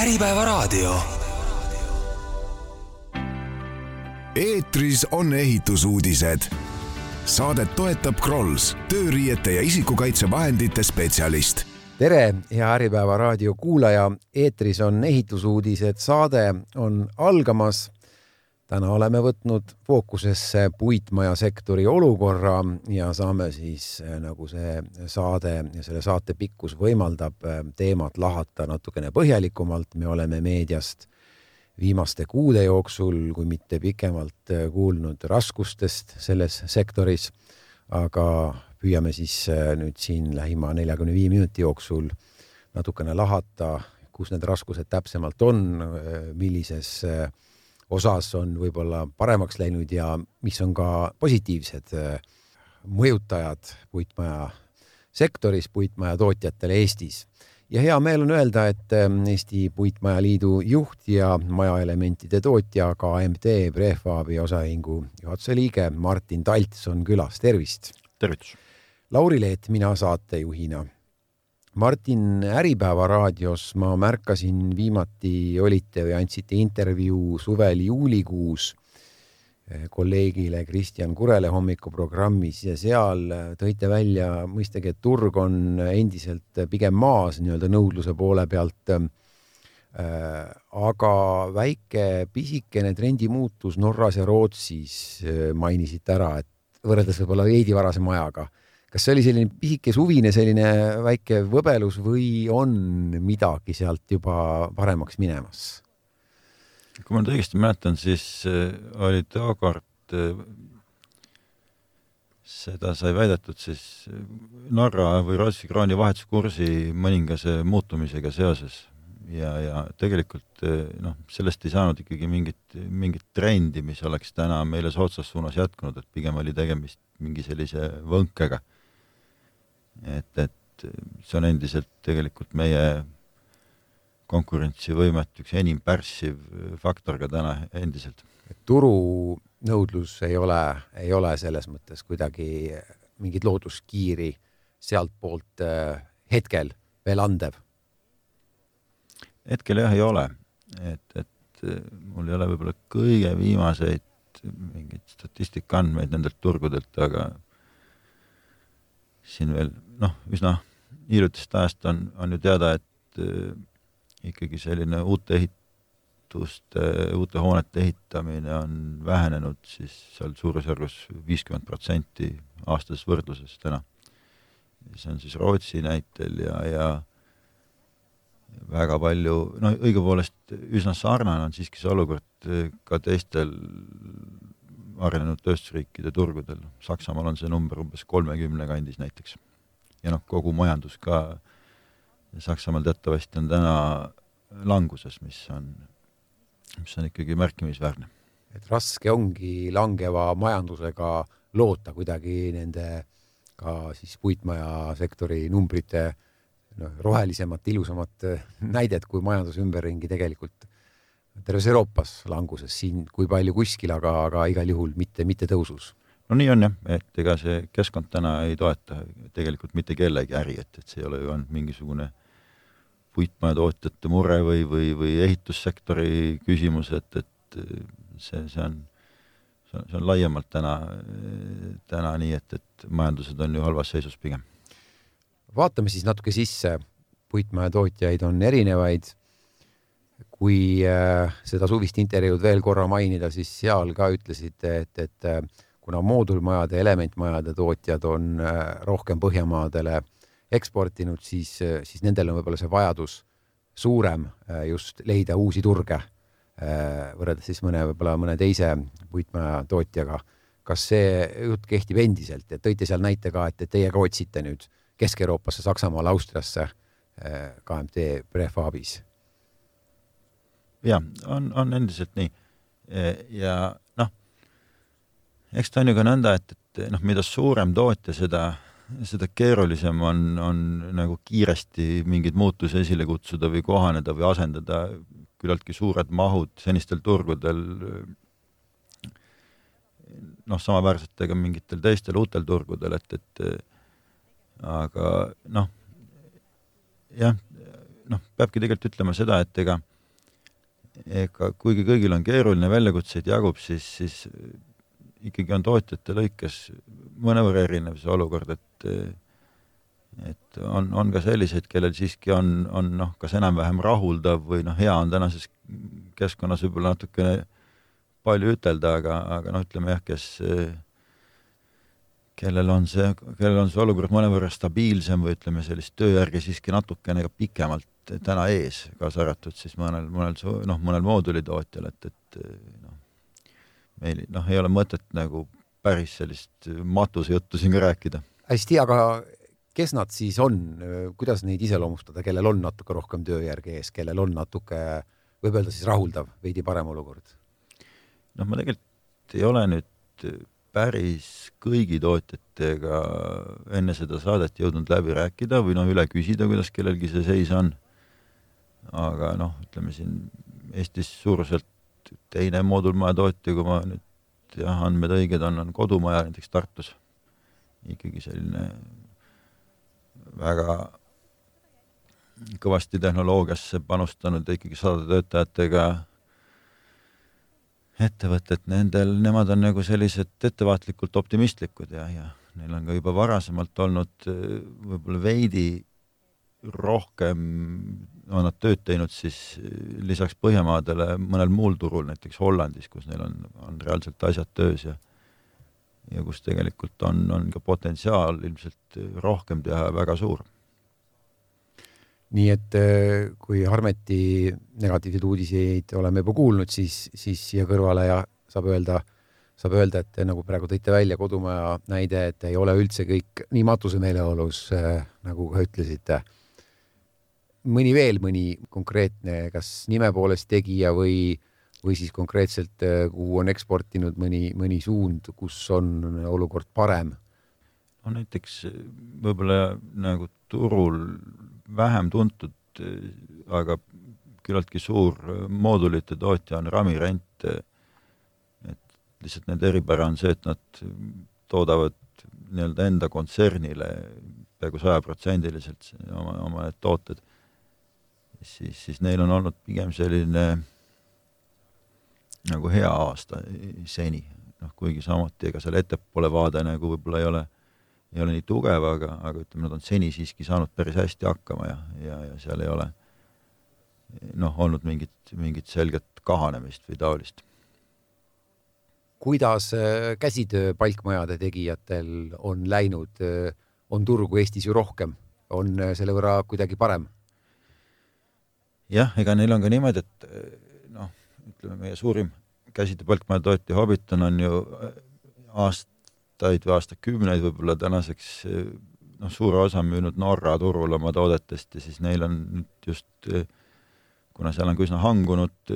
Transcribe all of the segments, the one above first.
Äripäevaraadio. eetris on ehitusuudised. Saadet toetab Krolls, tööriiete ja isikukaitsevahendite spetsialist tere, hea Äripäeva raadio kuulaja, eetris on ehitusuudised, saade on algamas täna oleme võtnud fookusesse puitmajasektori olukorra ja saame siis, eh, nagu see saade ja selle saate pikkus võimaldab, eh, teemat lahata natukene põhjalikumalt. me oleme meediast viimaste kuude jooksul, kui mitte pikemalt, eh, kuulnud raskustest selles sektoris, aga püüame siis nüüd siin lähima neljakümne viie minuti jooksul natukene lahata, kus need raskused täpsemalt on, millises äh, osas on võib-olla paremaks läinud ja mis on ka positiivsed äh, mõjutajad puitmaja sektoris, puitmaja tootjatele Eestis. ja hea meel on öelda, et ähm, Eesti Puitmajaliidu juht ja majaelementide tootja KMD Prefaabi osaühingu juhatuse liige Martin Talts on külas, tervist! tervitus! Lauri Leet, mina saatejuhina Martin Äripäeva raadios ma märkasin viimati olite või andsite intervjuu suvel juulikuus eh, kolleegile Kristjan Kurele hommikuprogrammis ja seal tõite välja mõistagi, et turg on endiselt pigem maas nii-öelda nõudluse poole pealt. Eh, aga väike pisikene trendimuutus Norras ja Rootsis eh, mainisite ära, et võrreldes võib-olla veidi varasema ajaga kas see oli selline pisike suvine selline väike võbelus või on midagi sealt juba paremaks minemas? kui ma nüüd õigesti mäletan, siis äh, oli tookord äh, seda sai väidetud siis äh, Norra või Rootsi krooni vahetuskursi mõningase muutumisega seoses ja, ja tegelikult noh, sellest ei saanud ikkagi mingit, mingit trendi, mis oleks täna meile soodsas suunas jätkunud, et pigem oli tegemist mingi sellise võnkega et, et see on endiselt tegelikult meie konkurentsivõimet üks enim pärssiv faktor ka täna endiselt. turunõudlus ei ole, ei ole selles mõttes kuidagi mingit looduskiiri sealtpoolt äh, hetkel veel andev? hetkel jah, ei ole, et, et äh, mul ei ole võib-olla kõige viimaseid mingeid statistikaandmeid nendelt turgudelt, aga siin veel noh, üsna hiljutist ajast on, on ju teada, et äh, ikkagi selline uute ehituste, uute hoonete ehitamine on vähenenud siis seal suurusjärgus viiskümmend protsenti aastases võrdluses täna. see on siis Rootsi näitel ja, ja väga palju, no õigupoolest üsna sarnane on siiski see olukord äh, ka teistel arenenud tööstusriikide turgudel. Saksamaal on see number umbes kolmekümne kandis näiteks ja noh, kogu majandus ka Saksamaal teatavasti on täna languses, mis on, mis on ikkagi märkimisväärne. et raske ongi langeva majandusega loota kuidagi nende ka siis puitmajasektori numbrite noh, rohelisemat, ilusamat näidet, kui majandus ümberringi tegelikult terves Euroopas languses, siin kui palju kuskil, aga, aga igal juhul mitte, mitte tõusus no nii on jah, et ega see keskkond täna ei toeta tegelikult mitte kellegi äri, et, et see ei ole ju ainult mingisugune puitmajatootjate mure või, või, või ehitussektori küsimus, et, et see, see on, see on, see on laiemalt täna, täna nii, et, et majandused on ju halvas seisus pigem. vaatame siis natuke sisse, puitmajatootjaid on erinevaid. kui äh, seda suvist intervjuud veel korra mainida, siis seal ka ütlesite, et, et äh, kuna moodulmajade, elementmajade tootjad on äh, rohkem Põhjamaadele eksportinud, siis, äh, siis nendel on võib-olla see vajadus suurem äh, just leida uusi turge võrreldes siis mõne, võib-olla mõne teise puitmaja tootjaga. kas see jutt kehtib endiselt, et tõite seal näite ka, et, teie ka otsite nüüd Kesk-Euroopasse, Saksamaale, Austriasse KMT Prefabis? jah, on, on endiselt nii. ja eks ta on ju ka nõnda, et, et noh, mida suurem tootja, seda, seda keerulisem on, on nagu kiiresti mingeid muutusi esile kutsuda või kohaneda või asendada. Küllaltki suured mahud senistel turgudel noh, samaväärsetega mingitel teistel uutel turgudel, et, et aga noh, jah, noh, peabki tegelikult ütlema seda, et ega ega kuigi kõigil on keeruline, väljakutseid jagub, siis, siis ikkagi on tootjate lõikes mõnevõrra erinev see olukord, et et on, on ka selliseid, kellel siiski on, on noh, kas enam-vähem rahuldav või noh, hea on tänases keskkonnas võib-olla natukene palju ütelda, aga, aga noh, ütleme jah, kes kellel on see, kellel on see olukord mõnevõrra stabiilsem või ütleme, sellist tööjärge siiski natukene ka pikemalt täna ees, kaasa arvatud siis mõnel, mõnel noh, mõnel moodulitootjal, et, et meil noh, ei ole mõtet nagu päris sellist matusejuttu siin ka rääkida. hästi, aga kes nad siis on, kuidas neid iseloomustada, kellel on natuke rohkem tööjärge ees, kellel on natuke, võib öelda siis rahuldav, veidi parem olukord? noh, ma tegelikult ei ole nüüd päris kõigi tootjatega enne seda saadet jõudnud läbi rääkida või noh, üle küsida, kuidas kellelgi see seis on. aga noh, ütleme siin Eestis suuruselt teine moodulmaja tootja, kui ma nüüd jah, andmed õiged on, on kodumaja näiteks Tartus. ikkagi selline väga kõvasti tehnoloogiasse panustanud ja ikkagi sadade töötajatega ettevõtted, nendel, nemad on nagu sellised ettevaatlikult optimistlikud ja, ja neil on ka juba varasemalt olnud võib-olla veidi rohkem on nad tööd teinud siis lisaks Põhjamaadele mõnel muul turul, näiteks Hollandis, kus neil on, on reaalselt asjad töös ja ja kus tegelikult on, on ka potentsiaal ilmselt rohkem teha väga suur. nii et äh, kui Harmeti negatiivseid uudiseid oleme juba kuulnud, siis, siis siia kõrvale ja saab öelda, saab öelda, et nagu praegu tõite välja kodumaja näide, et ei ole üldse kõik nii matuse meeleolus, äh, nagu ka ütlesite. Mõni veel, mõni konkreetne, kas nime poolest tegija või või siis konkreetselt, äh, kuhu on eksportinud mõni, mõni suund, kus on olukord parem? no näiteks äh, võib-olla nagu turul vähem tuntud, äh, aga küllaltki suur moodulite tootja on Rami Rent. et lihtsalt nende eripära on see, et nad toodavad nii-öelda enda kontsernile peaaegu sajaprotsendiliselt oma, oma tooted. Siis, siis neil on olnud pigem selline nagu hea aasta seni, noh kuigi samuti ega seal ettepoole vaade nagu võib-olla ei ole, ei ole nii tugev, aga, aga ütleme, nad on seni siiski saanud päris hästi hakkama ja, ja, ja seal ei ole noh, olnud mingit, mingit selget kahanemist või taolist. kuidas äh, käsitöö palkmajade tegijatel on läinud, äh, on turgu Eestis ju rohkem, on äh, selle võrra kuidagi parem? Jah, ega neil on ka niimoodi, et ütleme, meie suurim käsitööpalkmaja tootja Hobbiton on ju äh, aastaid või aastakümneid võib-olla tänaseks äh, noh, suure osa müünud Norra turul oma toodetest ja siis neil on nüüd just, kuna seal on ka üsna hangunud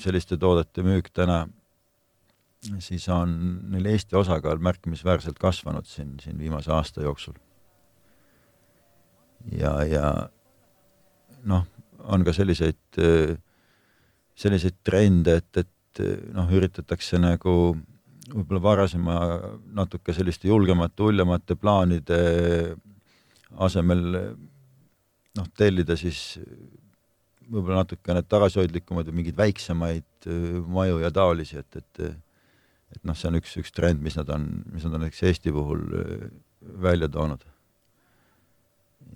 selliste toodete müük täna, siis on neil Eesti osakaal märkimisväärselt kasvanud siin, siin viimase aasta jooksul. ja, ja noh, on ka selliseid äh, selliseid trende, et, et noh, üritatakse nagu võib-olla varasema natuke selliste julgemate, hullemate plaanide asemel noh, tellida siis võib-olla natukene tagasihoidlikumaid või mingeid väiksemaid maju ja taolisi, et, et et noh, see on üks, üks trend, mis nad on, mis nad on näiteks Eesti puhul välja toonud.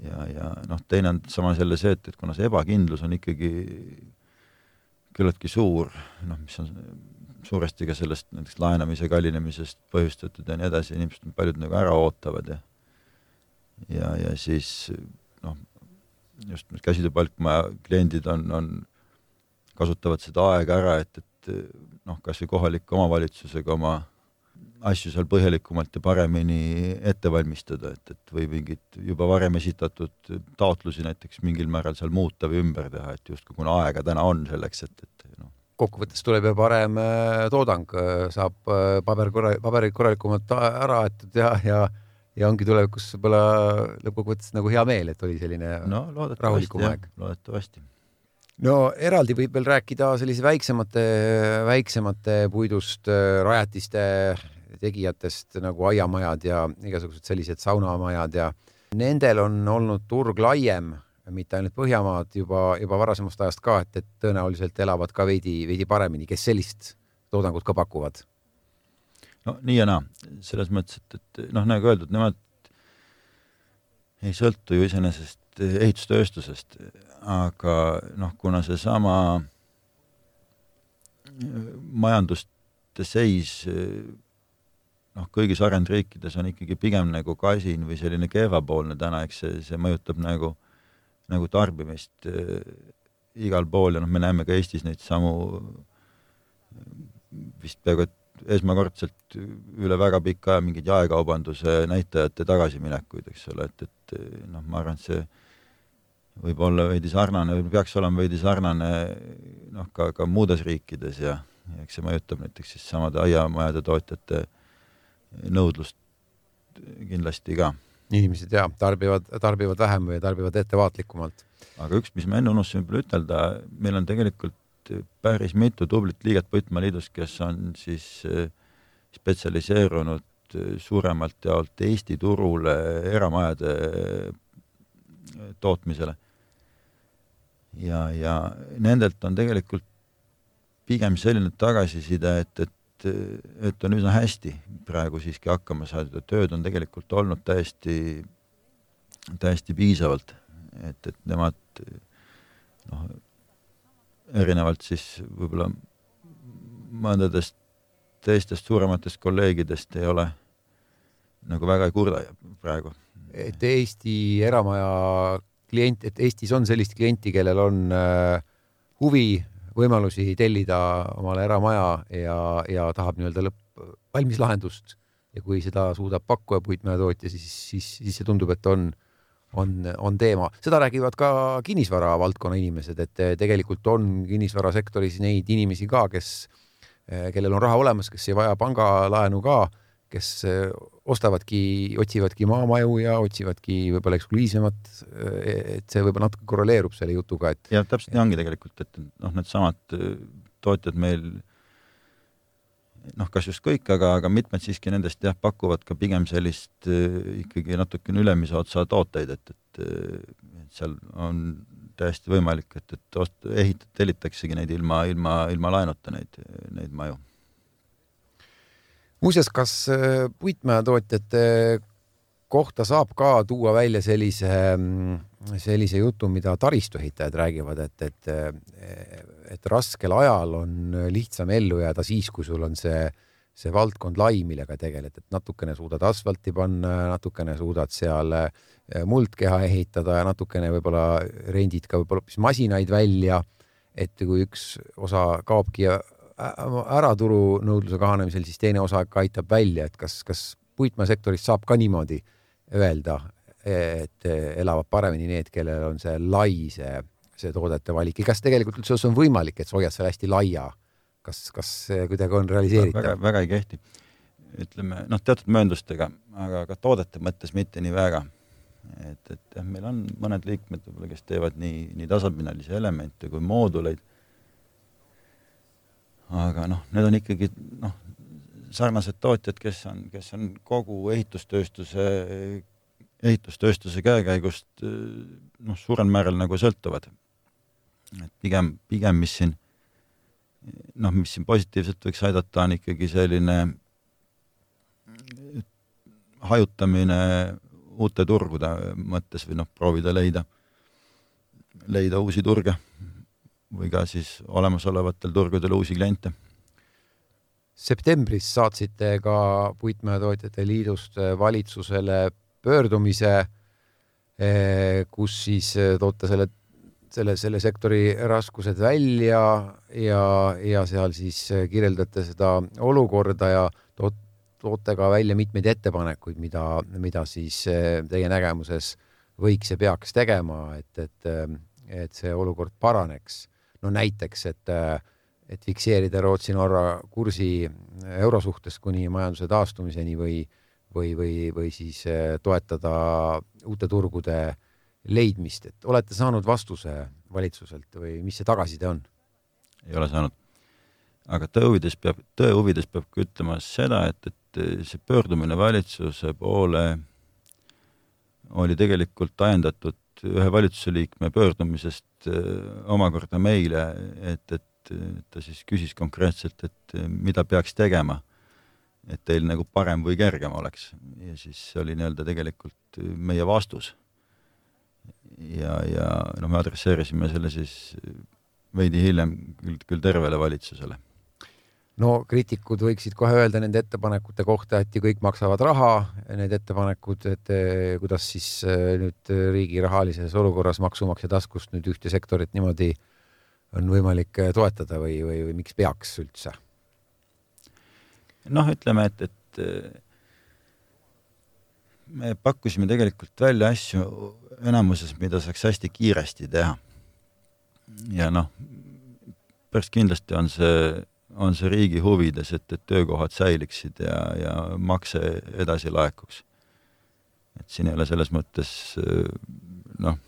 Ja, ja noh, teine on samas jälle see, et, et kuna see ebakindlus on ikkagi küllaltki suur, noh, mis on suuresti ka sellest näiteks laenamise kallinemisest põhjustatud ja nii edasi, inimesed paljud nagu ära ootavad ja ja, ja siis noh, just need käsitööpalkmaja kliendid on, on, kasutavad seda aega ära, et, et noh, kas või kohaliku omavalitsusega oma asju seal põhjalikumalt ja paremini ette valmistada, et, et või mingeid juba varem esitatud taotlusi näiteks mingil määral seal muuta või ümber teha, et justkui kuna aega täna on selleks, et, et noh. kokkuvõttes tuleb ju parem äh, toodang, äh, saab äh, paber korra-, paberid korralikumalt ära aetud ja, ja ja ongi tulevikus võib-olla lõppkokkuvõttes nagu hea meel, et oli selline no, rahulikum aeg. loodetavasti no eraldi võib veel rääkida sellise väiksemate, väiksemate puidust rajatiste tegijatest nagu aiamajad ja igasugused sellised saunamajad ja nendel on olnud turg laiem mitte ainult Põhjamaad juba, juba varasemast ajast ka, et, et tõenäoliselt elavad ka veidi, veidi paremini, kes sellist toodangut ka pakuvad? no nii ja naa, selles mõttes, et, et noh, nagu öeldud, nemad ei sõltu ju iseenesest ehitustööstusest, aga noh, kuna seesama majanduste seis noh, kõigis arenenud riikides on ikkagi pigem nagu kasin või selline kehvapoolne täna, eks see, see mõjutab nagu, nagu tarbimist äh, igal pool ja noh, me näeme ka Eestis neid samu vist peaaegu et esmakordselt üle väga pika aja mingeid jaekaubanduse näitajate tagasiminekuid, eks ole, et, et noh, ma arvan, et see võib olla veidi sarnane või peaks olema veidi sarnane noh, ka, ka muudes riikides ja, eks see mõjutab näiteks siis samade aiamajade tootjate nõudlust kindlasti ka. inimesed jah, tarbivad, tarbivad vähem või tarbivad ettevaatlikumalt. aga üks, mis ma enne unustasin võib-olla ütelda, meil on tegelikult päris mitu tublit liiget Põitmaa Liidus, kes on siis eh, spetsialiseerunud eh, suuremalt jaolt Eesti turule eramajade eh, tootmisele. ja, ja nendelt on tegelikult pigem selline tagasiside, et, et et, et on üsna hästi praegu siiski hakkama saadud, et tööd on tegelikult olnud täiesti, täiesti piisavalt, et, et nemad noh, erinevalt siis võib-olla mõndadest teistest suurematest kolleegidest ei ole nagu väga ei kurda praegu. et Eesti eramaja klient, et Eestis on sellist klienti, kellel on äh, huvi võimalusi tellida omale eramaja ja, ja tahab nii-öelda lõpp, valmis lahendust ja kui seda suudab pakkuja puitmajatootja, siis, siis, siis see tundub, et on, on, on teema. seda räägivad ka kinnisvara valdkonna inimesed, et tegelikult on kinnisvarasektoris neid inimesi ka, kes, kellel on raha olemas, kes ei vaja pangalaenu ka kes eh, ostavadki, otsivadki maamaju ja otsivadki võib-olla eksklusiivsemat, eh, et see võib-olla natuke korreleerub selle jutuga, et. jah, täpselt nii ongi tegelikult, et noh, needsamad eh, tootjad meil noh, kas just kõik, aga, aga mitmed siiski nendest jah, pakuvad ka pigem sellist ikkagi natukene ülemise otsa tooteid, et, et, seal on täiesti võimalik, et, et ost-, ehitat-, tellitaksegi neid ilma, ilma, ilma laenuta neid, neid maju muuseas, kas äh, puitmäetootjate kohta saab ka tuua välja sellise, mm, sellise jutu, mida taristuehitajad räägivad, et, et, et raskel ajal on lihtsam ellu jääda siis, kui sul on see, see valdkond lai, millega tegeled, et natukene suudad asfalti panna, natukene suudad seal äh, muldkeha ehitada ja natukene võib-olla rendid ka võib-olla hoopis masinaid välja. et kui üks osa kaobki ära turunõudluse kahanemisel, siis teine osa ka aitab välja, et kas, kas puitmaesektoris saab ka niimoodi öelda, et elavad paremini need, kellel on see lai, see, see toodete valik ja kas tegelikult üldse on võimalik, et sa hoiad selle hästi laia? kas, kas see kuidagi on realiseeritav? väga, väga ei kehti. ütleme noh, teatud mööndustega, aga ka toodete mõttes mitte nii väga. et, et jah, meil on mõned liikmed võib-olla, kes teevad nii, nii tasapinnalisi elemente kui mooduleid aga noh, need on ikkagi noh, sarnased tootjad, kes on, kes on kogu ehitustööstuse, ehitustööstuse käekäigust noh, suurel määral nagu sõltuvad. et pigem, pigem mis siin noh, mis siin positiivselt võiks aidata, on ikkagi selline hajutamine uute turgude mõttes või noh, proovida leida, leida uusi turge või ka siis olemasolevatel turgudel uusi kliente. septembris saatsite ka Puitmäetootjate Liidust valitsusele pöördumise, eh, kus siis eh, toote selle, selle, selle sektori raskused välja ja, ja seal siis eh, kirjeldate seda olukorda ja toot, toote ka välja mitmeid ettepanekuid, mida, mida siis teie nägemuses võiks ja peaks tegema, et, et, et see olukord paraneks no näiteks, et, et fikseerida Rootsi-Norra kursi euro suhtes kuni majanduse taastumiseni või, või, või, või siis eh, toetada uute turgude leidmist, et olete saanud vastuse valitsuselt või mis see tagasiside on? ei ole saanud. aga tõe huvides peab, tõe huvides peab ka ütlema seda, et, et see pöördumine valitsuse poole oli tegelikult ajendatud ühe valitsuse liikme pöördumisest omakorda meile, et, et ta siis küsis konkreetselt, et mida peaks tegema, et teil nagu parem või kergem oleks. ja siis oli nii-öelda tegelikult meie vastus. ja, ja noh, me adresseerisime selle siis veidi hiljem küll, küll tervele valitsusele no kriitikud võiksid kohe öelda nende ettepanekute kohta, et ju kõik maksavad raha, need ettepanekud, et eh, kuidas siis eh, nüüd riigi rahalises olukorras maksumaksja taskust nüüd ühte sektorit niimoodi on võimalik eh, toetada või, või, või miks peaks üldse? noh, ütleme, et, et me pakkusime tegelikult välja asju enamuses, mida saaks hästi kiiresti teha. ja noh, päris kindlasti on see, on see riigi huvides, et, et töökohad säiliksid ja, ja makse edasi laekuks. et siin ei ole selles mõttes noh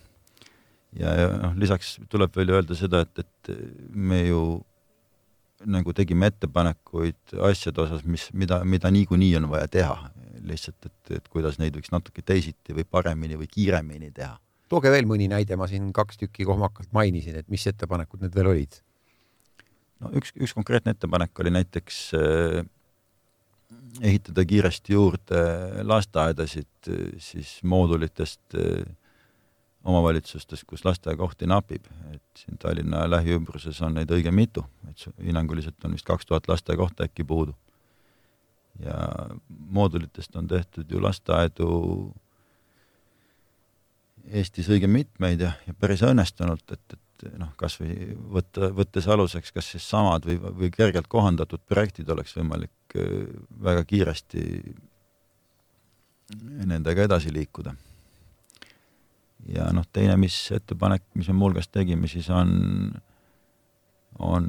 ja, ja noh, lisaks tuleb veel öelda seda, et, et me ju nagu tegime ettepanekuid asjade osas, mis, mida, mida niikuinii on vaja teha, lihtsalt et, et kuidas neid võiks natuke teisiti või paremini või kiiremini teha. tooge veel mõni näide, ma siin kaks tükki kohmakalt mainisin, et mis ettepanekud need veel olid? No üks, üks konkreetne ettepanek oli näiteks äh, ehitada kiiresti juurde lasteaedasid siis moodulitest äh, omavalitsustes, kus lasteaiakohti napib, et siin Tallinna lähiümbruses on neid õige mitu, et hinnanguliselt on vist kaks tuhat lasteaiakohta äkki puudu. ja moodulitest on tehtud ju lasteaedu Eestis õige mitmeid ja, ja päris õnnestunult, et, et noh, kas või võtta, võttes aluseks kas siis samad või, või kergelt kohandatud projektid oleks võimalik äh, väga kiiresti nendega edasi liikuda ja noh, teine, mis ettepanek, mis me muuhulgas tegime, siis on, on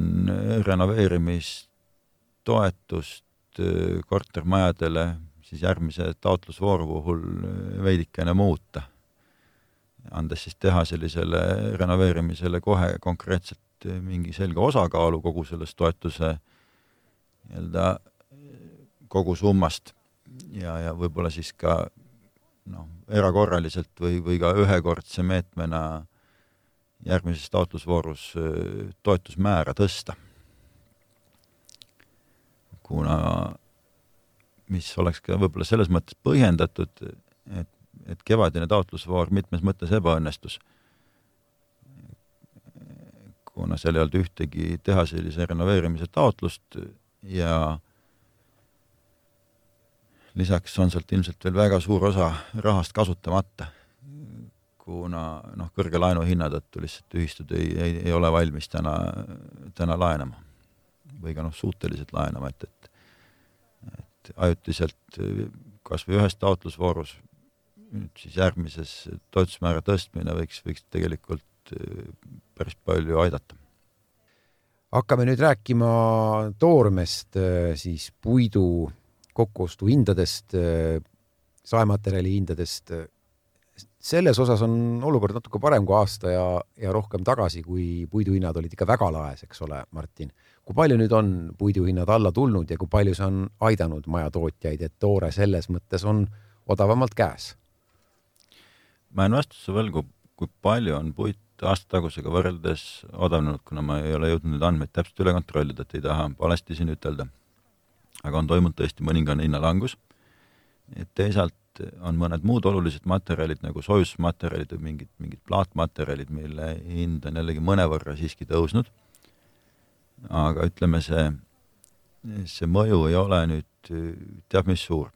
renoveerimistoetust äh, kortermajadele siis järgmise taotlusvooru puhul äh, veidikene muuta. Andes siis teha sellisele renoveerimisele kohe konkreetselt äh, mingi selge osakaalu kogu sellest toetuse nii-öelda kogusummast ja, ja võib-olla siis ka noh, erakorraliselt või, või ka ühekordse meetmena järgmises taotlusvoorus toetusmäära tõsta. kuna, mis oleks ka võib-olla selles mõttes põhjendatud, et, et kevadine taotlusvoor mitmes mõttes ebaõnnestus. kuna seal ei olnud ühtegi tehaselise renoveerimise taotlust ja lisaks on sealt ilmselt veel väga suur osa rahast kasutamata, kuna noh, kõrge laenuhinna tõttu lihtsalt ühistud ei, ei, ei ole valmis täna, täna laenama või ka noh, suutelised laenama, et, et et ajutiselt kas või ühes taotlusvoorus nüüd siis järgmises toetusmäära tõstmine võiks, võiks tegelikult päris palju aidata. hakkame nüüd rääkima toormest, siis puidu kokkuostuhindadest, saematerjali hindadest. selles osas on olukord natuke parem kui aasta ja, ja rohkem tagasi, kui puiduhinnad olid ikka väga laes, eks ole, Martin. kui palju nüüd on puiduhinnad alla tulnud ja kui palju see on aidanud majatootjaid, et toore selles mõttes on odavamalt käes? Ma jään vastuse võlgu, kui palju on puit aastatagusega võrreldes odavnenud, kuna ma ei ole jõudnud neid andmeid täpselt üle kontrollida, et ei taha valesti siin ütelda aga on toimunud tõesti mõningane hinnalangus. teisalt on mõned muud olulised materjalid nagu soojusmaterjalid või mingid, mingid plaatmaterjalid, mille hind on jällegi mõnevõrra siiski tõusnud. aga ütleme, see, see mõju ei ole nüüd teab mis suur.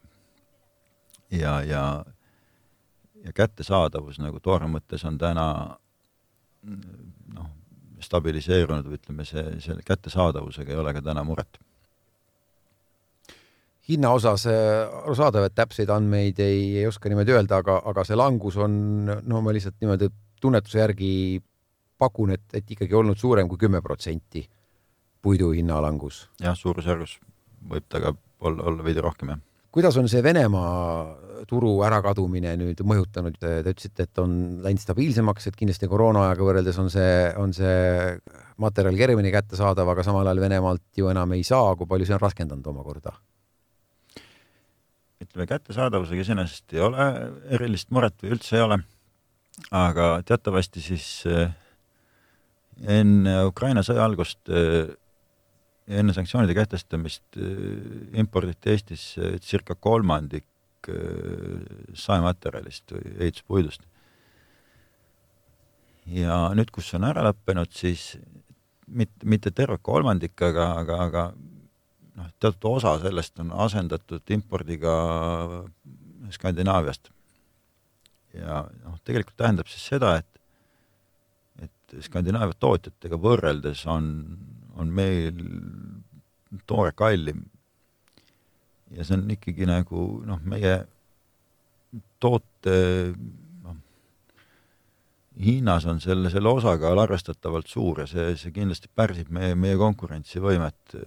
ja, ja, ja kättesaadavus nagu toore mõttes on täna noh, stabiliseerunud või ütleme, see, selle kättesaadavusega ei ole ka täna muret hinna osas äh, arusaadav, et täpseid andmeid ei, ei oska niimoodi öelda, aga, aga see langus on, no ma lihtsalt niimoodi tunnetuse järgi pakun, et, et ikkagi olnud suurem kui kümme protsenti puidu hinna langus. jah, suurusjärgus võib ta ka olla, olla veidi rohkem, jah. Kuidas on see Venemaa turu ärakadumine nüüd mõjutanud, te ütlesite, et on läinud stabiilsemaks, et kindlasti koroonaajaga võrreldes on see, on see materjal kergemini kättesaadav, aga samal ajal Venemaalt ju enam ei saa, kui palju see on raskendanud omakorda? ütleme, kättesaadavusega iseenesest ei ole erilist muret või üldse ei ole. aga teatavasti siis enne Ukraina sõja algust ja enne sanktsioonide kehtestamist imporditi Eestisse circa kolmandik saematerjalist või ehituspuidust. ja nüüd, kus on ära lõppenud, siis mitte, mitte terve kolmandik, aga, aga, aga noh, teatud osa sellest on asendatud impordiga Skandinaaviast. ja noh, tegelikult tähendab siis seda, et et Skandinaavia tootjatega võrreldes on, on meil toore kallim. ja see on ikkagi nagu noh, meie toote Hiinas on selle, selle osakaal arvestatavalt suur ja see, see kindlasti pärsib meie, meie konkurentsivõimet eh,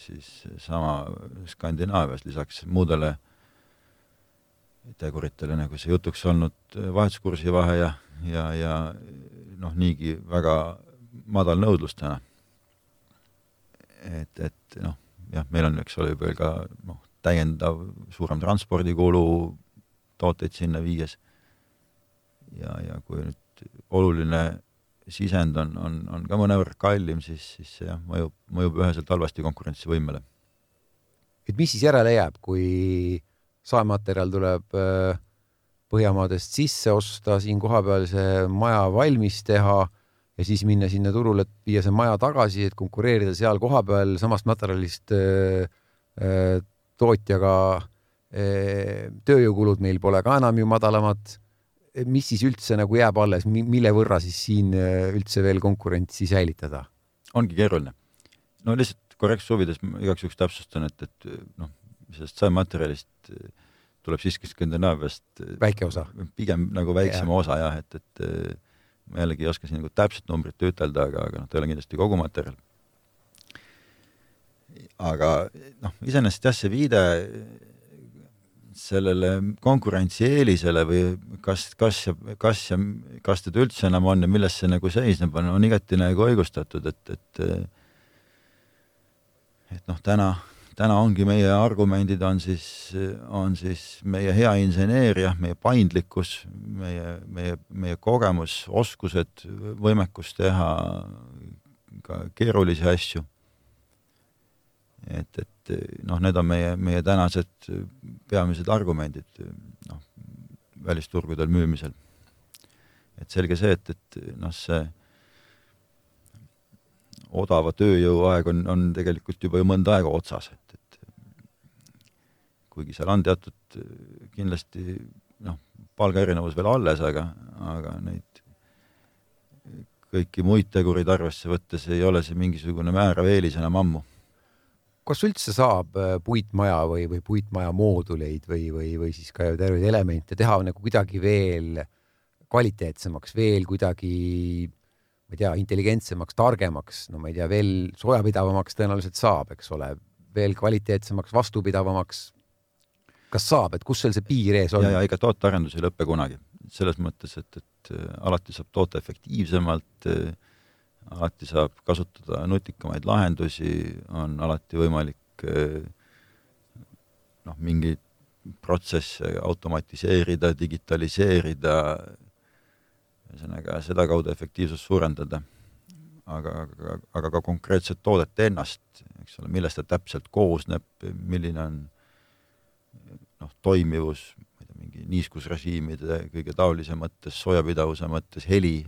siis sama Skandinaavias, lisaks muudele teguritele, nagu see jutuks olnud vahetuskursi vahe ja, ja, ja noh, niigi väga madal nõudlus täna. Et, et noh, jah, meil on, eks ole, veel ka noh, täiendav suurem transpordikulu tooteid sinna viies. ja, ja kui nüüd oluline sisend on, on, on ka mõnevõrra kallim, siis, siis see jah, mõjub, mõjub üheselt halvasti konkurentsivõimele. et mis siis järele jääb, kui saematerjal tuleb äh, Põhjamaadest sisse osta, siin kohapeal see maja valmis teha ja siis minna sinna turule, et viia see maja tagasi, et konkureerida seal kohapeal samast materjalist äh, äh, tootjaga. tööjõukulud meil pole ka enam ju madalamad mis siis üldse nagu jääb alles, mille võrra siis siin äh, üldse veel konkurentsi säilitada? ongi keeruline. no lihtsalt korrektsuse huvides ma igaks juhuks täpsustan, et, et noh, sellest saematerjalist äh, tuleb siiski Skandinaaviast äh, väike osa, pigem nagu väiksem ja. osa jah, et, et ma jällegi ei oska siin nagu täpset numbrit ütelda, aga, aga noh, ta ei ole kindlasti kogu materjal. aga noh, iseenesest jah, see viide sellele konkurentsieelisele või kas, kas ja kas ja kas teda üldse enam on ja milles see nagu seisneb, on, on igati nagu õigustatud, et, et et noh, täna, täna ongi meie argumendid on siis, on siis meie hea inseneeria, meie paindlikkus, meie, meie, meie kogemus, oskused, võimekus teha ka keerulisi asju et, et noh, need on meie, meie tänased peamised argumendid noh, välisturgudel müümisel. et selge see, et, et noh, see odava tööjõu aeg on, on tegelikult juba ju mõnda aega otsas, et, et kuigi seal on teatud kindlasti noh, palgaerinevus veel alles, aga, aga neid kõiki muid tegureid arvesse võttes ei ole see mingisugune määrav eelis enam ammu. Kas üldse saab äh, puitmaja või, või puitmaja mooduleid või, või, või siis ka terveid elemente teha nagu kuidagi veel kvaliteetsemaks, veel kuidagi, ma ei tea, intelligentsemaks, targemaks, no ma ei tea, veel soojapidavamaks tõenäoliselt saab, eks ole, veel kvaliteetsemaks, vastupidavamaks. kas saab, et kus seal see piir ees on? ja, ja ega tootearendus ei lõpe kunagi, selles mõttes, et, et alati saab toota efektiivsemalt alati saab kasutada nutikamaid lahendusi, on alati võimalik noh, mingeid protsesse automatiseerida, digitaliseerida, ühesõnaga sedakaudu efektiivsust suurendada. aga, aga, aga ka konkreetset toodet ennast, eks ole, millest ta täpselt koosneb, milline on noh, toimivus, ma ei tea, mingi niiskusrežiimide kõige taolise mõttes, soojapidavuse mõttes, heli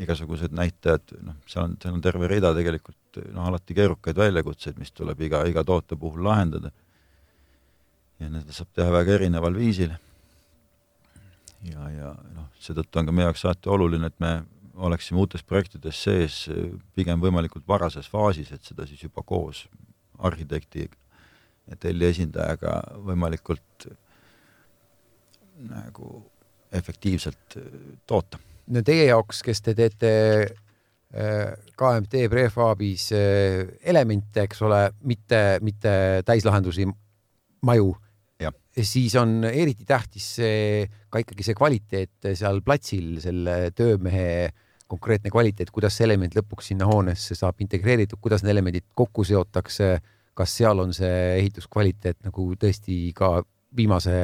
igasugused näitajad, noh, seal on, seal on terve rida tegelikult noh, alati keerukaid väljakutseid, mis tuleb iga, iga toote puhul lahendada. ja neid saab teha väga erineval viisil. Ja, ja noh, seetõttu on ka meie jaoks alati oluline, et me oleksime uutes projektides sees pigem võimalikult varases faasis, et seda siis juba koos arhitekti ja telli esindajaga võimalikult nagu efektiivselt toota. No teie jaoks, kes te teete äh, KMT prefaabis äh, elemente, eks ole, mitte, mitte täislahendusi, maju, siis on eriti tähtis see, ka ikkagi see kvaliteet seal platsil, selle töömehe konkreetne kvaliteet, kuidas see element lõpuks sinna hoonesse saab integreeritud, kuidas need elemendid kokku seotakse, kas seal on see ehituskvaliteet nagu tõesti ka viimase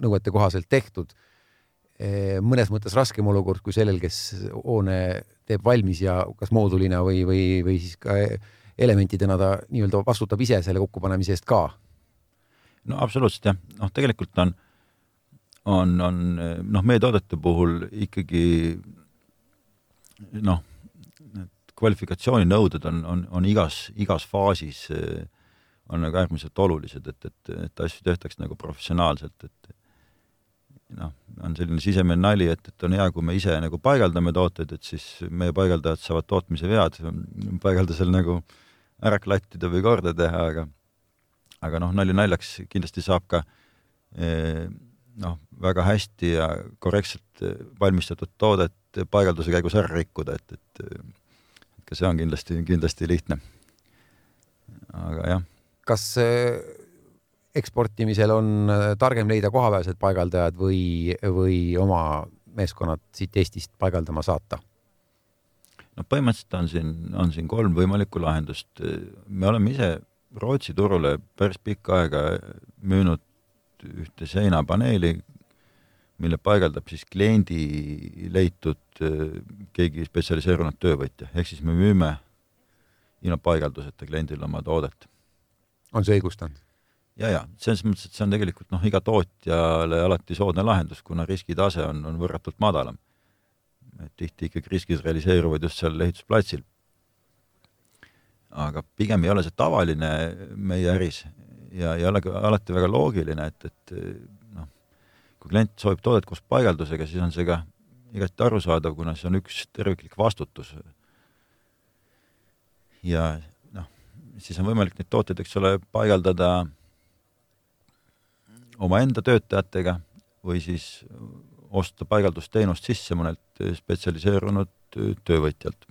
nõuete kohaselt tehtud. mõnes mõttes raskem olukord kui sellel, kes hoone teeb valmis ja kas moodulina või, või, või siis ka elementidena ta nii-öelda vastutab ise selle kokkupanemise eest ka. No absoluutselt jah, noh, tegelikult on, on, on noh, meie toodete puhul ikkagi noh, need kvalifikatsiooninõuded on, on, on igas, igas faasis on nagu äärmiselt olulised, et, et, et asju tehtaks nagu professionaalselt, et noh, on selline sisemine nali, et, et on hea, kui me ise nagu paigaldame tooteid, et siis meie paigaldajad saavad tootmise vead paigaldusel nagu ära klattida või korda teha, aga aga noh, nali naljaks, kindlasti saab ka eh, noh, väga hästi ja korrektselt valmistatud toodet paigalduse käigus ära rikkuda, et, et et ka see on kindlasti, kindlasti lihtne. aga jah. kas eksportimisel on targem leida kohapealsed paigaldajad või, või oma meeskonnad siit Eestist paigaldama saata? no põhimõtteliselt on siin, on siin kolm võimalikku lahendust. me oleme ise Rootsi turule päris pikka aega müünud ühte seinapaneeli, mille paigaldab siis kliendi leitud äh, keegi spetsialiseerunud töövõtja, ehk siis me müüme ilma paigalduseta kliendile oma toodet. on see õigustatud? ja, ja selles mõttes, et see on tegelikult noh, iga tootjale alati soodne lahendus, kuna riskitase on, on võrratult madalam. et tihti ikkagi riskid realiseeruvad just seal ehitusplatsil. Aga pigem ei ole see tavaline meie äris ja ei ole ka alati väga loogiline, et, et noh, kui klient soovib toodet koos paigaldusega, siis on see ka igati arusaadav, kuna see on üks terviklik vastutus. ja noh, siis on võimalik neid tooteid, eks ole, paigaldada omaenda töötajatega või siis osta paigaldusteenust sisse mõnelt spetsialiseerunud töövõtjalt.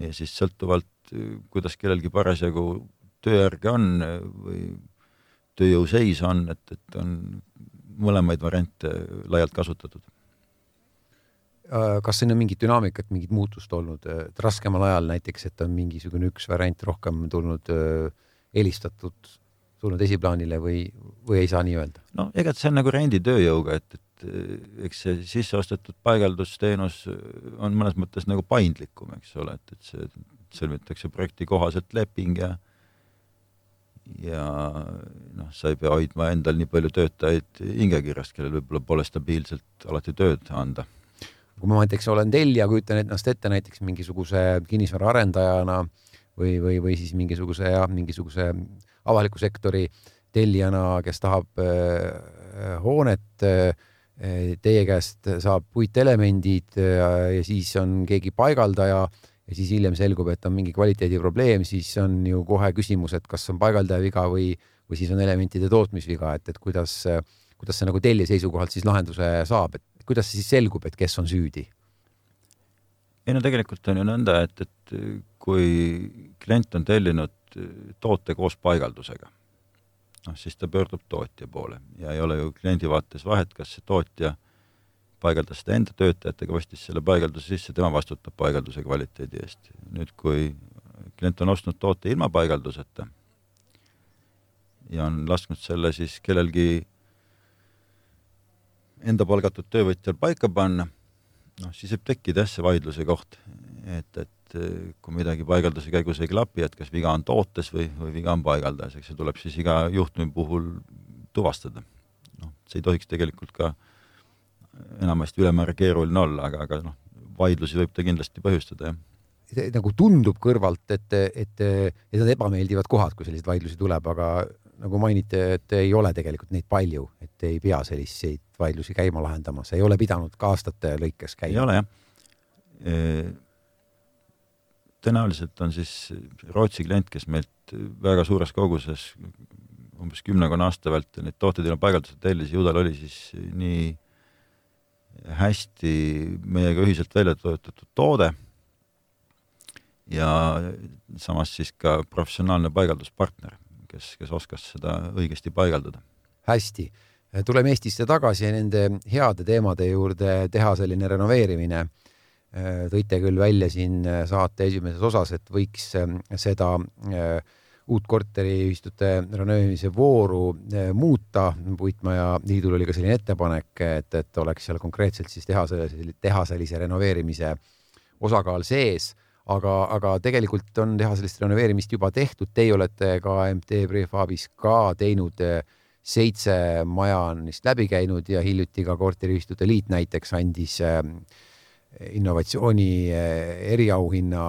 Ja siis sõltuvalt, kuidas kellelgi parasjagu tööjärge on või tööjõu seis on, et, et on mõlemaid variante laialt kasutatud. kas siin on mingit dünaamikat, mingit muutust olnud, et raskemal ajal näiteks, et on mingisugune üks variant rohkem tulnud eelistatud tulnud esiplaanile või, või ei saa nii öelda? no ega see on nagu renditööjõuga, et, et eh, eks see sisseostetud paigaldusteenus on mõnes mõttes nagu paindlikum, eks ole, et, et see sõlmitakse projekti kohaselt leping ja ja noh, sa ei pea hoidma endal nii palju töötajaid hingekirjast, kellel võib-olla pole stabiilselt alati tööd anda. kui ma näiteks olen tellija, kujutan ennast ette näiteks mingisuguse kinnisvaraarendajana või, või, või siis mingisuguse jah, mingisuguse avaliku sektori tellijana, kes tahab äh, hoonet, äh, teie käest saab puitelemendid äh, ja siis on keegi paigaldaja ja siis hiljem selgub, et on mingi kvaliteediprobleem, siis on ju kohe küsimus, et kas on paigaldaja viga või, või siis on elementide tootmisviga, et, et kuidas, kuidas see nagu tellija seisukohalt siis lahenduse saab, et kuidas see siis selgub, et kes on süüdi? ei no tegelikult on ju nõnda, et, et kui klient on tellinud toote koos paigaldusega, noh siis ta pöördub tootja poole ja ei ole ju kliendi vaates vahet, kas see tootja paigaldas seda enda töötajatega, ostis selle paigalduse sisse, tema vastutab paigalduse kvaliteedi eest. nüüd, kui klient on ostnud toote ilma paigalduseta ja on lasknud selle siis kellelgi enda palgatud töövõtjal paika panna, noh, siis võib tekkida jah, see vaidluse koht, et, et et eh, kui midagi paigalduse käigus ei klapi, et kas viga on tootes või, või viga on paigaldajas, eks see tuleb siis iga juhtumi puhul tuvastada. noh, see ei tohiks tegelikult ka enamasti ülemäära keeruline olla, aga, aga noh, vaidlusi võib ta kindlasti põhjustada, jah nagu tundub kõrvalt, et, et, need ebameeldivad kohad, kui selliseid vaidlusi tuleb, aga nagu mainiti, et ei ole tegelikult neid palju, et ei pea selliseid vaidlusi käima lahendama, see ei ole pidanud ka aastate lõikes käima. ei ole jah e tõenäoliselt on siis Rootsi klient, kes meilt väga suures koguses umbes kümnekonna aasta vältel neid tooteid ilma paigalduseta tellis, ju tal oli siis nii hästi meiega ühiselt välja töötatud toode ja samas siis ka professionaalne paigalduspartner, kes, kes oskas seda õigesti paigaldada. hästi, tuleme Eestisse tagasi ja nende heade teemade juurde, teha selline renoveerimine tõite küll välja siin äh, saate esimeses osas, et võiks ähm, seda äh, uut korteriühistute renoveerimise vooru muuta. puitmaja liidul oli ka selline ettepanek, et, et oleks seal konkreetselt siis tehase, tehaselise renoveerimise osakaal sees aga, aga tegelikult on tehaselist renoveerimist juba tehtud, teie olete ka MT Prefabis ka teinud seitse maja on vist läbi käinud ja hiljuti ka korteriühistute liit näiteks andis äh, innovatsiooni eh, eriauhinna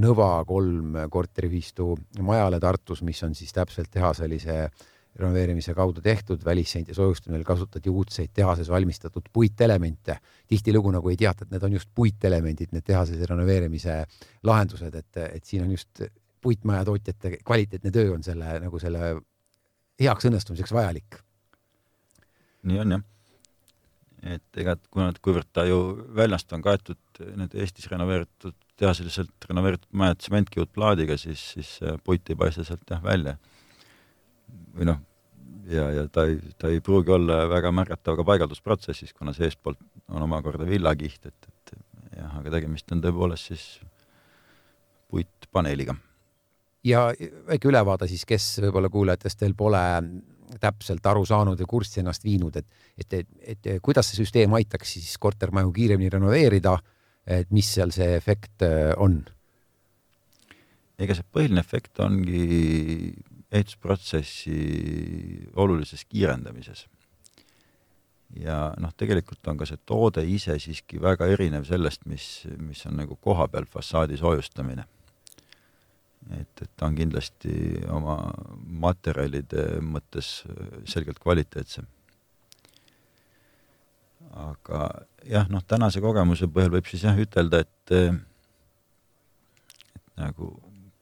Nõva kolm korteriühistu majale Tartus, mis on siis täpselt tehaselise renoveerimise kaudu tehtud, välisseint ja soojustamisel kasutati uudseid tehases valmistatud puitelemente. tihtilugu nagu ei teata, et need on just puitelemendid, need tehases renoveerimise lahendused, et, et siin on just puitmaja tootjate kvaliteetne töö on selle nagu selle heaks õnnestumiseks vajalik. nii on jah et ega kuna, kuivõrd ta ju väljast on kaetud need Eestis renoveeritud, tehaseliselt renoveeritud majad sementkiudplaadiga, siis, siis puit ei paista sealt jah välja. või noh, ja, ja ta ei, ta ei pruugi olla väga märgatav ka paigaldusprotsessis, kuna seestpoolt on omakorda villakiht, et, et jah, aga tegemist on tõepoolest siis puitpaneeliga. ja väike ülevaade siis, kes võib-olla kuulajatest veel pole täpselt aru saanud ja kurssi ennast viinud, et, et, et, et kuidas see süsteem aitaks siis kortermaju kiiremini renoveerida, et mis seal see efekt äh, on? ega see põhiline efekt ongi ehitusprotsessi olulises kiirendamises. ja noh, tegelikult on ka see toode ise siiski väga erinev sellest, mis, mis on nagu kohapeal fassaadi soojustamine et, et ta on kindlasti oma materjalide mõttes selgelt kvaliteetsem. aga jah, noh, tänase kogemuse põhjal võib siis jah ütelda, et et nagu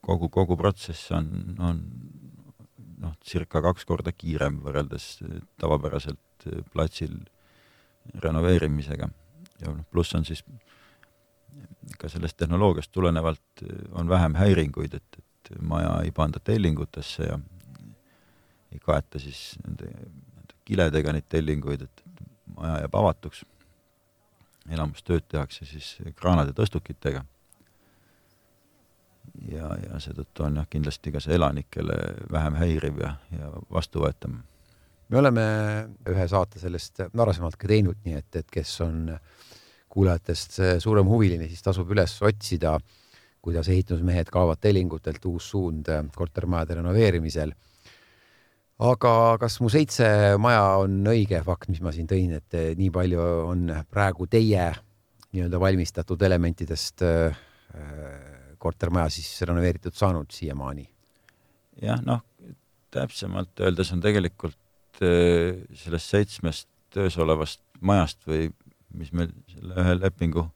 kogu, kogu protsess on, on noh, circa kaks korda kiirem võrreldes tavapäraselt platsil renoveerimisega. ja noh, pluss on siis ka sellest tehnoloogiast tulenevalt on vähem häiringuid, et, et maja ei panda tellingutesse ja ei kaeta siis nende, nende kiledega neid tellinguid, et maja jääb avatuks. enamus tööd tehakse siis kraanade tõstukitega. ja, ja seetõttu on jah, kindlasti ka see elanikele vähem häiriv ja, ja vastuvõetav. me oleme ühe saate sellest varasemalt ka teinud, nii et, et kes on äh, kuulajatest suurem huviline, siis tasub üles otsida, kuidas ehitusmehed kaovad tellingutelt, uus suund äh, kortermajade renoveerimisel. aga kas mu seitse maja on õige fakt, mis ma siin tõin, et äh, nii palju on praegu teie nii-öelda valmistatud elementidest äh, kortermaja siis renoveeritud saanud siiamaani? jah, noh, täpsemalt öeldes on tegelikult sellest seitsmest töös olevast majast või mis meil selle ühe lepingu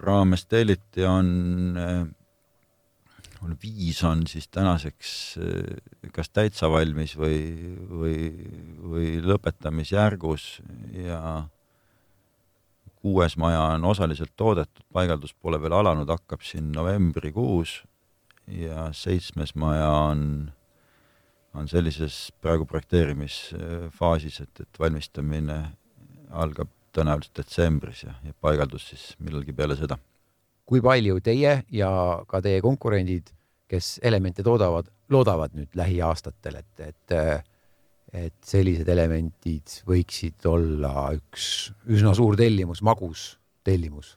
raames telliti, on, on viis on siis tänaseks kas täitsa valmis või, või, või lõpetamisjärgus ja kuues maja on osaliselt toodetud, paigaldus pole veel alanud, hakkab siin novembrikuus ja seitsmes maja on, on sellises praegu projekteerimisfaasis, et, et valmistamine algab tõenäoliselt detsembris ja, ja paigaldus siis millalgi peale seda. kui palju teie ja ka teie konkurendid, kes elemente toodavad, loodavad nüüd lähiaastatel, et, et et sellised elemendid võiksid olla üks üsna suur tellimus, magus tellimus?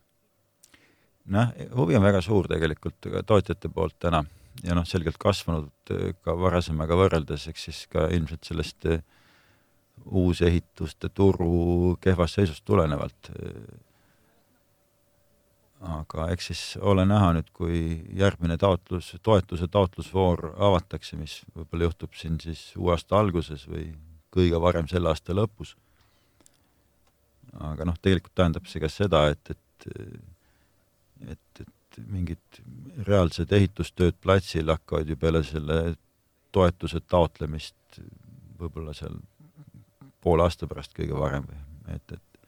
noh, huvi on väga suur tegelikult tootjate poolt täna ja noh, selgelt kasvanud ka varasemaga võrreldes, eks siis ka ilmselt sellest äh, uusehituste turu kehvast seisust tulenevalt. aga eks siis ole näha nüüd, kui järgmine taotlus, toetuse taotlusvoor avatakse, mis võib-olla juhtub siin siis uue aasta alguses või kõige varem selle aasta lõpus. aga noh, tegelikult tähendab see ka seda, et, et, et, et mingid reaalsed ehitustööd platsil hakkavad ju peale selle toetuse taotlemist võib-olla seal poole aasta pärast kõige varem või et, et,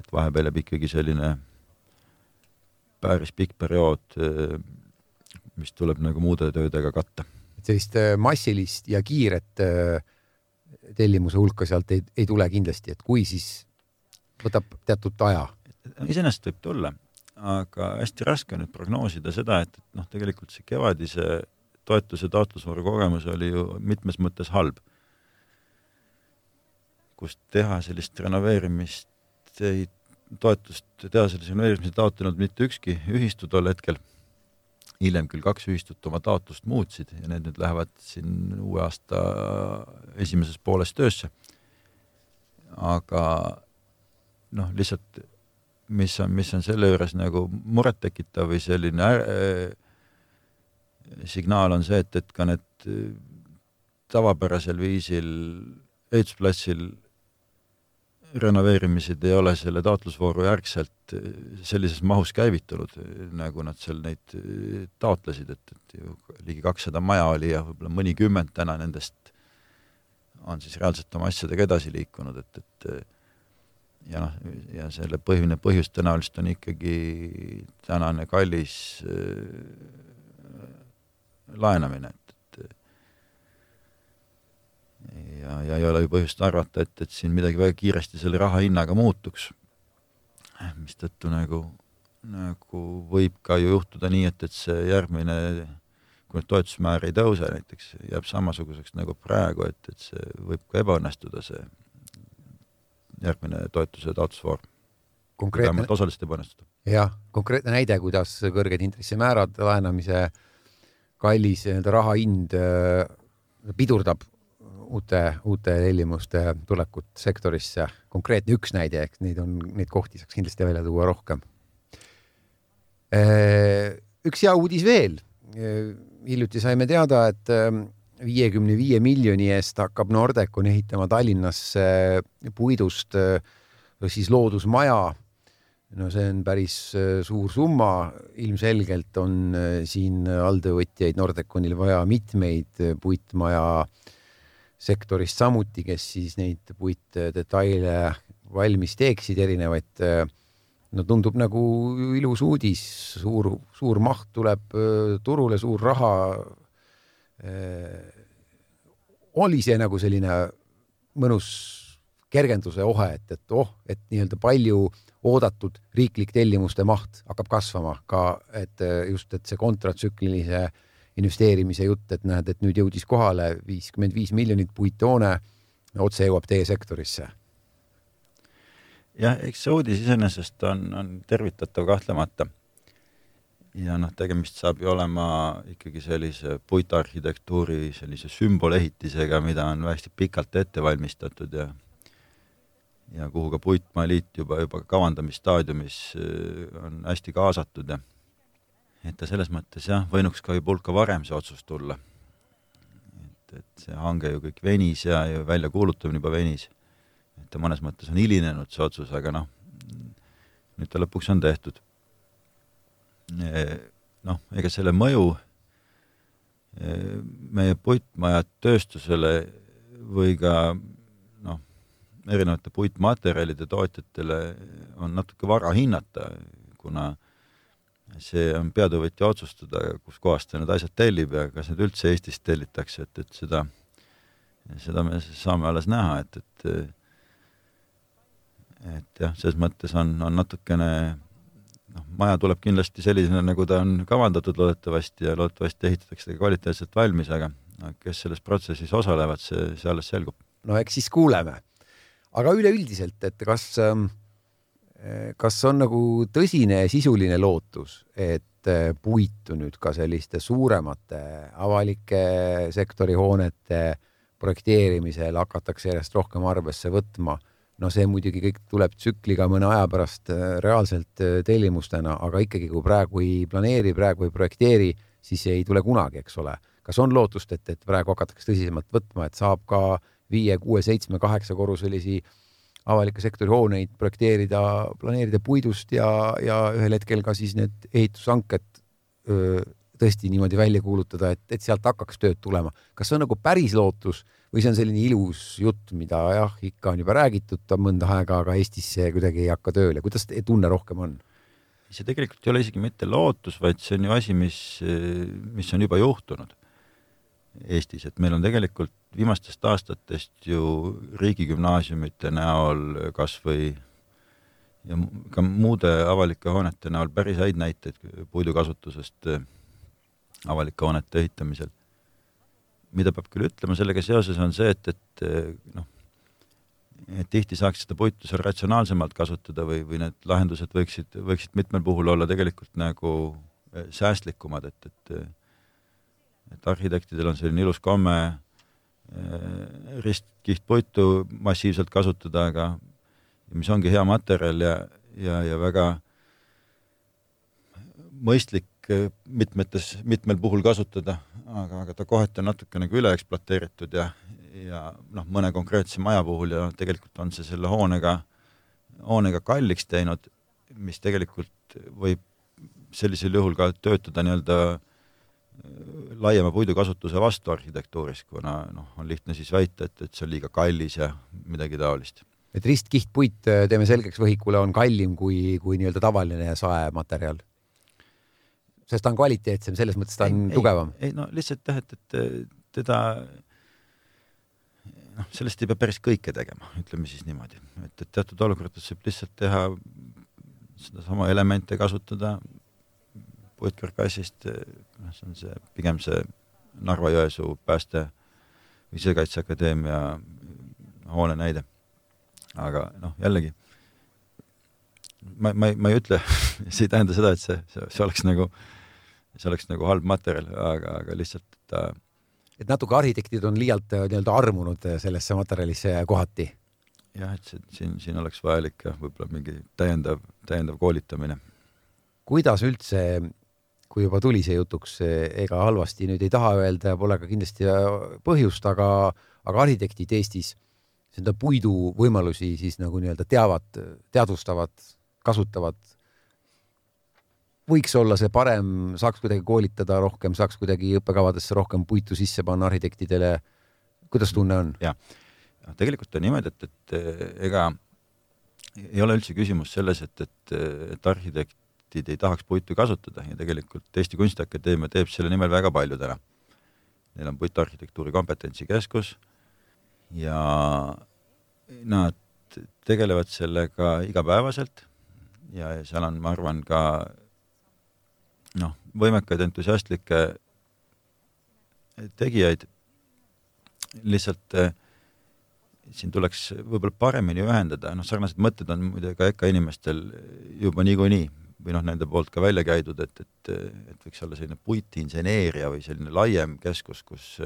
et vahepeal jääb ikkagi selline päris pikk periood, mis tuleb nagu muude töödega katta. et sellist äh, massilist ja kiiret äh, tellimuse hulka sealt ei, ei tule kindlasti, et kui, siis võtab teatud aja. iseenesest võib tulla, aga hästi raske on nüüd prognoosida seda, et, et noh, tegelikult see kevadise toetuse taotlusvooru kogemus oli ju mitmes mõttes halb. Kus teha sellist renoveerimist ei, toetust teha sellise renoveerimise taotlenud mitte ükski ühistu tol hetkel. hiljem küll kaks ühistut oma taotlust muutsid ja need nüüd lähevad siin uue aasta esimeses pooles töösse. aga noh, lihtsalt mis on, mis on selle juures nagu murettekitav või selline äh, signaal on see, et, et ka need tavapärasel viisil ehitusplatsil renoveerimised ei ole selle taotlusvooru järgselt äh, sellises mahus käivitunud, nagu nad seal neid äh, taotlesid, et, et ju ligi kakssada maja oli ja võib-olla mõnikümmend täna nendest on siis reaalselt oma asjadega edasi liikunud, et, et ja noh, ja selle põhiline põhjus tõenäoliselt on ikkagi tänane kallis äh, laenamine, ja, ja ei ole ju põhjust arvata, et, et siin midagi väga kiiresti selle raha hinnaga muutuks. mistõttu nagu, nagu võib ka ju juhtuda nii, et, et see järgmine, kui nüüd toetusmäär ei tõuse näiteks, jääb samasuguseks nagu praegu, et, et see võib ka ebaõnnestuda, see järgmine toetuse taotlusvoor. vähemalt osaliselt ebaõnnestuda. jah, konkreetne näide, kuidas kõrged intressimäärad, laenamise kallis nii-öelda raha hind äh, pidurdab uute, uute tellimuste tulekut sektorisse. konkreetne üks näide, eks neid on, neid kohti saaks kindlasti välja tuua rohkem. Äh, üks hea uudis veel. Äh, hiljuti saime teada, et viiekümne viie miljoni eest hakkab Nordecon ehitama Tallinnasse puidust siis loodusmaja. no see on päris suur summa, ilmselgelt on siin alltöövõtjaid Nordeconil vaja mitmeid puitmaja sektorist samuti, kes siis neid puitdetaile valmis teeksid, erinevaid no tundub nagu ilus uudis, suur, suur maht tuleb turule, suur raha Äh, oli see nagu selline mõnus kergenduse ohe, et, et oh, et nii-öelda palju oodatud riiklik tellimuste maht hakkab kasvama ka, et äh, just, et see kontratsüklilise investeerimise jutt, et näed, et nüüd jõudis kohale viiskümmend viis miljonit puittoone otse jõuab teie sektorisse. jah, eks see uudis iseenesest on, on tervitatav kahtlemata ja noh, tegemist saab ju olema ikkagi sellise puitarhitektuuri sellise sümbolehitisega, mida on hästi pikalt ette valmistatud ja ja kuhu ka Puitmaaliit juba, juba kavandamisstaadiumis äh, on hästi kaasatud ja et ta selles mõttes jah, võinuks ka juba hulka varem see otsus tulla. et, et see hange ju kõik venis ja, ja väljakuulutamine juba venis. et ta mõnes mõttes on hilinenud, see otsus, aga noh, nüüd ta lõpuks on tehtud noh, ega selle mõju meie puitmajatööstusele või ka noh, erinevate puitmaterjalide tootjatele on natuke vara hinnata, kuna see on peatöövõtja otsustada, kuskohast ta need asjad tellib ja kas need üldse Eestist tellitakse, et, et seda, seda me saame alles näha, et, et et jah, selles mõttes on, on natukene noh, maja tuleb kindlasti sellisena, nagu ta on kavandatud loodetavasti ja loodetavasti ehitatakse ta kvaliteetselt valmis, aga kes selles protsessis osalevad, see, see alles selgub. no eks siis kuuleme. aga üleüldiselt, et kas, ähm, kas on nagu tõsine sisuline lootus, et äh, puitu nüüd ka selliste suuremate avalike sektori hoonete projekteerimisel hakatakse järjest rohkem arvesse võtma no see muidugi kõik tuleb tsükliga mõne aja pärast äh, reaalselt äh, tellimustena, aga ikkagi, kui praegu ei planeeri, praegu ei projekteeri, siis ei tule kunagi, eks ole. kas on lootust, et, et praegu hakatakse tõsisemalt võtma, et saab ka viie, kuue, seitsme, kaheksa korruselisi avaliku sektori hooneid projekteerida, planeerida puidust ja, ja ühel hetkel ka siis need ehitushanked tõesti niimoodi välja kuulutada, et, et sealt hakkaks tööd tulema. kas see on nagu päris lootus või see on selline ilus jutt, mida jah, ikka on juba räägitud mõnda aega, aga Eestis see kuidagi ei hakka tööle. kuidas tunne rohkem on? see tegelikult ei ole isegi mitte lootus, vaid see on ju asi, mis, mis on juba juhtunud Eestis, et meil on tegelikult viimastest aastatest ju riigigümnaasiumite näol kas või ja ka muude avalike hoonete näol päris häid näiteid puidukasutusest avalike hoonete ehitamisel. mida peab küll ütlema sellega seoses, on see, et, et noh, et tihti saaks seda puitu seal ratsionaalsemalt kasutada või, või need lahendused võiksid, võiksid mitmel puhul olla tegelikult nagu eh, säästlikumad, et, et et arhitektidel on selline ilus komme eh, ristkihtpuitu massiivselt kasutada, aga mis ongi hea materjal ja, ja, ja väga mõistlik eh, mitmetes, mitmel puhul kasutada, aga, aga ta kohati on natuke nagu üle ekspluateeritud ja, ja noh, mõne konkreetse maja puhul ja tegelikult on see selle hoonega, hoonega kalliks teinud, mis tegelikult võib sellisel juhul ka töötada nii-öelda äh, laiema puidukasutuse vastu arhitektuuris, kuna noh, on lihtne siis väita, et, et see on liiga kallis ja midagi taolist. et ristkihtpuit, äh, teeme selgeks võhikule, on kallim kui, kui nii-öelda tavaline saematerjal? sest ta on kvaliteetsem, selles mõttes ta on ei, tugevam? ei no lihtsalt jah, et, et teda noh, sellest ei pea päris kõike tegema, ütleme siis niimoodi, et, et teatud olukordades võib lihtsalt teha sedasama elemente kasutada puitkarkassist, noh, see on see, pigem see Narva-Jõesuu pääste või Sisekaitseakadeemia hoone näide. aga noh, jällegi ma, ma, ma ei ütle see ei tähenda seda, et see, see, see oleks nagu, see oleks nagu halb materjal, aga, aga lihtsalt ta äh, et natuke arhitektid on liialt äh, nii-öelda armunud äh, sellesse materjalisse kohati. jah, et see, siin, siin oleks vajalik jah, võib-olla mingi täiendav, täiendav koolitamine. kuidas üldse, kui juba tuli see jutuks, ega halvasti nüüd ei taha öelda ja pole ka kindlasti äh, põhjust, aga, aga arhitektid Eestis seda puidu võimalusi siis nagu nii-öelda teavad, teadvustavad, kasutavad võiks olla see parem, saaks kuidagi koolitada rohkem, saaks kuidagi õppekavadesse rohkem puitu sisse panna arhitektidele. kuidas tunne on? jah, tegelikult on niimoodi, et, et ega ei ole üldse küsimus selles, et, et, et arhitektid ei tahaks puitu kasutada ja tegelikult Eesti Kunstiakadeemia teeb selle nimel väga palju täna. Neil on puitarhitektuuri kompetentsikeskus ja nad tegelevad sellega igapäevaselt ja seal on, ma arvan, ka noh, võimekaid entusiastlikke tegijaid, lihtsalt eh, siin tuleks võib-olla paremini ühendada, noh, sarnased mõtted on muide ka EKA inimestel juba niikuinii või noh, nende poolt ka välja käidud, et, et, et võiks olla selline puitinseneeria või selline laiem keskus, kus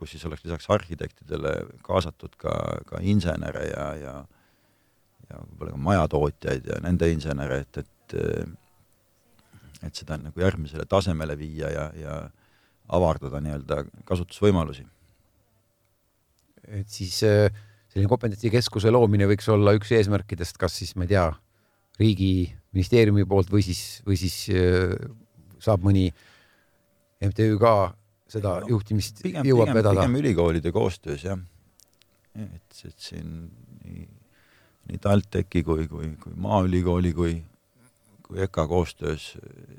kus siis oleks lisaks arhitektidele kaasatud ka, ka insenere ja, ja ja võib-olla ka majatootjaid ja nende insenere, et, et et seda nagu järgmisele tasemele viia ja, ja avardada nii-öelda kasutusvõimalusi. et siis äh, selline kompetentsikeskuse loomine võiks olla üks eesmärkidest, kas siis ma ei tea, riigi ministeeriumi poolt või siis, või siis äh, saab mõni MTÜ ka seda no, juhtimist pigem, jõuab pigem, vedada? pigem ülikoolide koostöös jah. et, et siin nii, nii TalTechi kui, kui, kui Maaülikooli kui kui EKA koostöös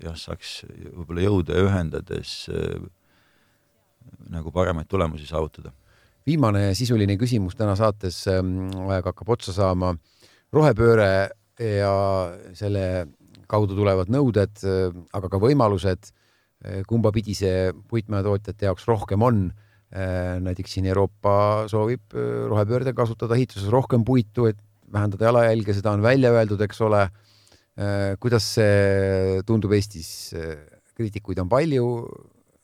jah, saaks võib-olla jõude ühendades äh, nagu paremaid tulemusi saavutada. viimane sisuline küsimus täna saates, ähm, aeg hakkab otsa saama. rohepööre ja selle kaudu tulevad nõuded, äh, aga ka võimalused, äh, kumba pidi see puitmajatootjate jaoks rohkem on näiteks siin Euroopa soovib rohepöördega kasutada ehituses rohkem puitu, et vähendada jalajälge, seda on välja öeldud, eks ole Äh, kuidas see tundub Eestis? kriitikuid on palju,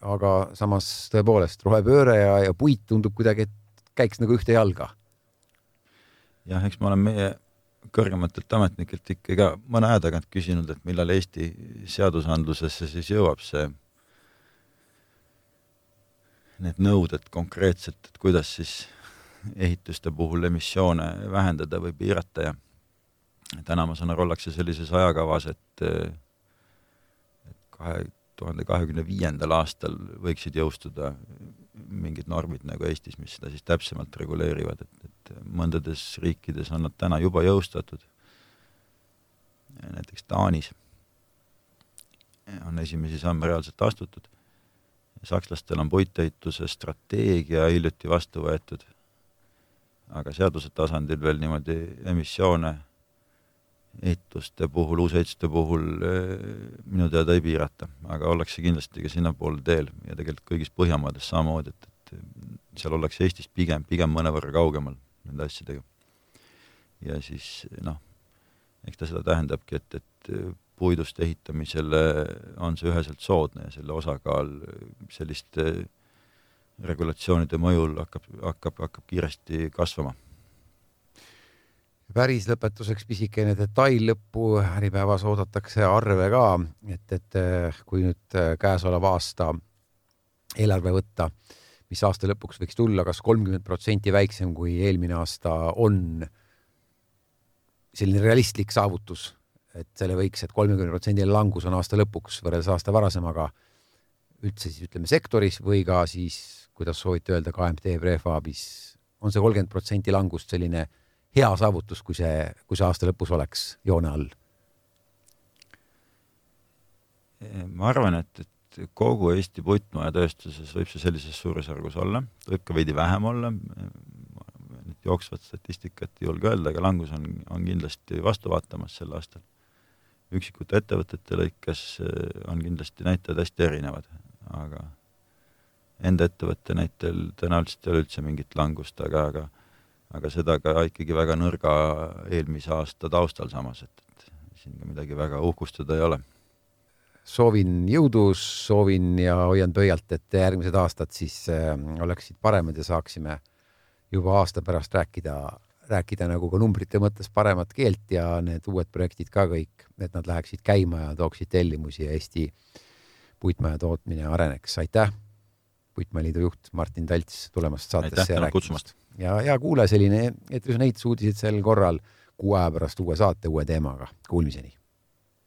aga samas tõepoolest rohepööre ja, ja puit tundub kuidagi, et käiks nagu ühte jalga. jah, eks ma olen meie kõrgematelt ametnikelt ikka ka mõne aja tagant küsinud, et millal Eesti seadusandlusesse siis jõuab see, need nõuded konkreetselt, et kuidas siis ehituste puhul emissioone vähendada või piirata ja täna ma saan aru, ollakse sellises ajakavas, et kahe tuhande kahekümne viiendal aastal võiksid jõustuda mingid normid nagu Eestis, mis seda siis täpsemalt reguleerivad, et, et mõndades riikides on nad täna juba jõustatud. näiteks Taanis on esimesi samme reaalselt astutud. sakslastel on puitehituse strateegia hiljuti vastu võetud, aga seaduse tasandil veel niimoodi emissioone ehituste puhul, uusehituste puhul minu teada ei piirata, aga ollakse kindlasti ka sinnapoole teel ja tegelikult kõigis Põhjamaades samamoodi, et, et seal ollakse Eestis pigem, pigem mõnevõrra kaugemal nende asjadega. ja siis noh, eks ta seda tähendabki, et, et puidust ehitamisele on see üheselt soodne ja selle osakaal selliste regulatsioonide mõjul hakkab, hakkab, hakkab kiiresti kasvama päris lõpetuseks pisikene detail lõppu, Äripäevas oodatakse arve ka, et, et kui nüüd käesoleva aasta eelarve võtta, mis aasta lõpuks võiks tulla kas, kas kolmkümmend protsenti väiksem kui eelmine aasta on? Selline realistlik saavutus, et selle võiks et, et kolmekümne protsendiline langus on aasta lõpuks võrreldes aasta varasemaga üldse siis ütleme sektoris või ka siis, kuidas soovite öelda, KMT Prefabis on see kolmkümmend protsenti langust selline hea saavutus, kui see, kui see aasta lõpus oleks joone all? ma arvan, et, et kogu Eesti puitmajatööstuses võib see sellises suurusjärgus olla, võib ka veidi vähem olla, nüüd jooksvat statistikat ei julge öelda, aga langus on, on kindlasti vastu vaatamas sel aastal. üksikute ettevõtete lõikes eh, on kindlasti näitajad hästi erinevad, aga enda ettevõtte näitel tõenäoliselt ei ole üldse mingit langust, aga, aga aga seda ka ikkagi väga nõrga eelmise aasta taustal samas, et, et siin ka midagi väga uhkustada ei ole. soovin jõudu, soovin ja hoian pöialt, et järgmised aastad siis äh, oleksid paremad ja saaksime juba aasta pärast rääkida, rääkida nagu ka numbrite mõttes paremat keelt ja need uued projektid ka kõik, et nad läheksid käima ja tooksid tellimusi ja Eesti puitmaja tootmine areneks. aitäh, Puitmaliidu juht Martin Talts tulemast saatesse ja rääkimast. ja hea kuulaja, selline eetris on ehitusuudised sel korral kuu aja pärast uue saate uue teemaga. Kuulmiseni